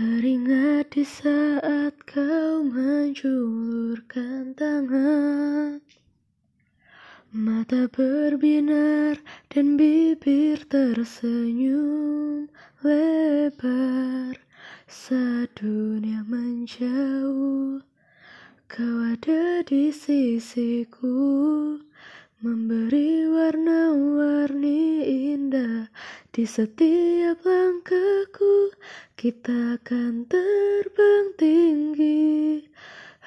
Teringat di saat kau menjulurkan tangan. Mata berbinar dan bibir tersenyum lebar. Saat dunia menjauh Kau ada di sisiku Di setiap langkahku Kita akan terbang tinggi.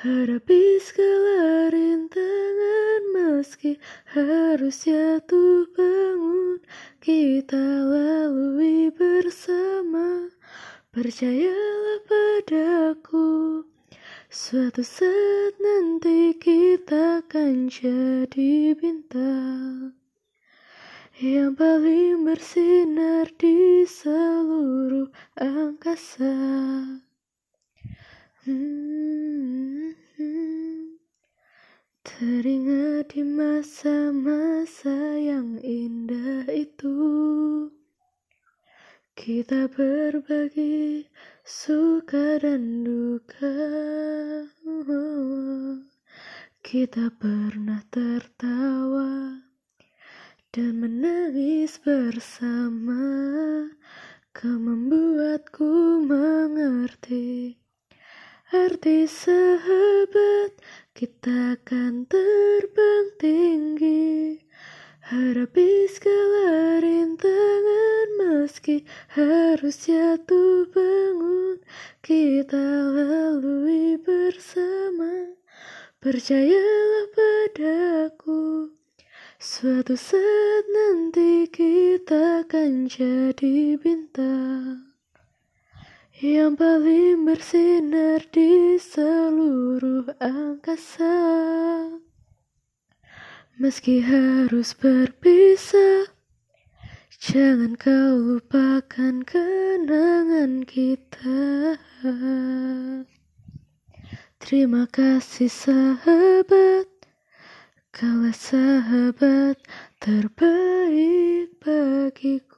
Hadapi segala rintangan Meski harus jatuh bangun Kita lalui bersama. Percayalah padaku Suatu saat nanti kita akan jadi bintang Yang paling bersinar di seluruh angkasa. Hmm, Teringat di masa-masa yang indah itu. Kita berbagi suka dan duka. Kita pernah tertawa dan menangis bersama. Kau membuatku mengerti Arti sahabat. Kita akan terbang tinggi Hadapi segala rintangan. Meski harus jatuh bangun Kita lalui bersama. Percayalah padaku Suatu saat nanti kita akan jadi bintang Yang paling bersinar di seluruh angkasa. Meski harus berpisah Jangan kau lupakan kenangan kita. Terima kasih sahabat Kaulah sahabat terbaik bagiku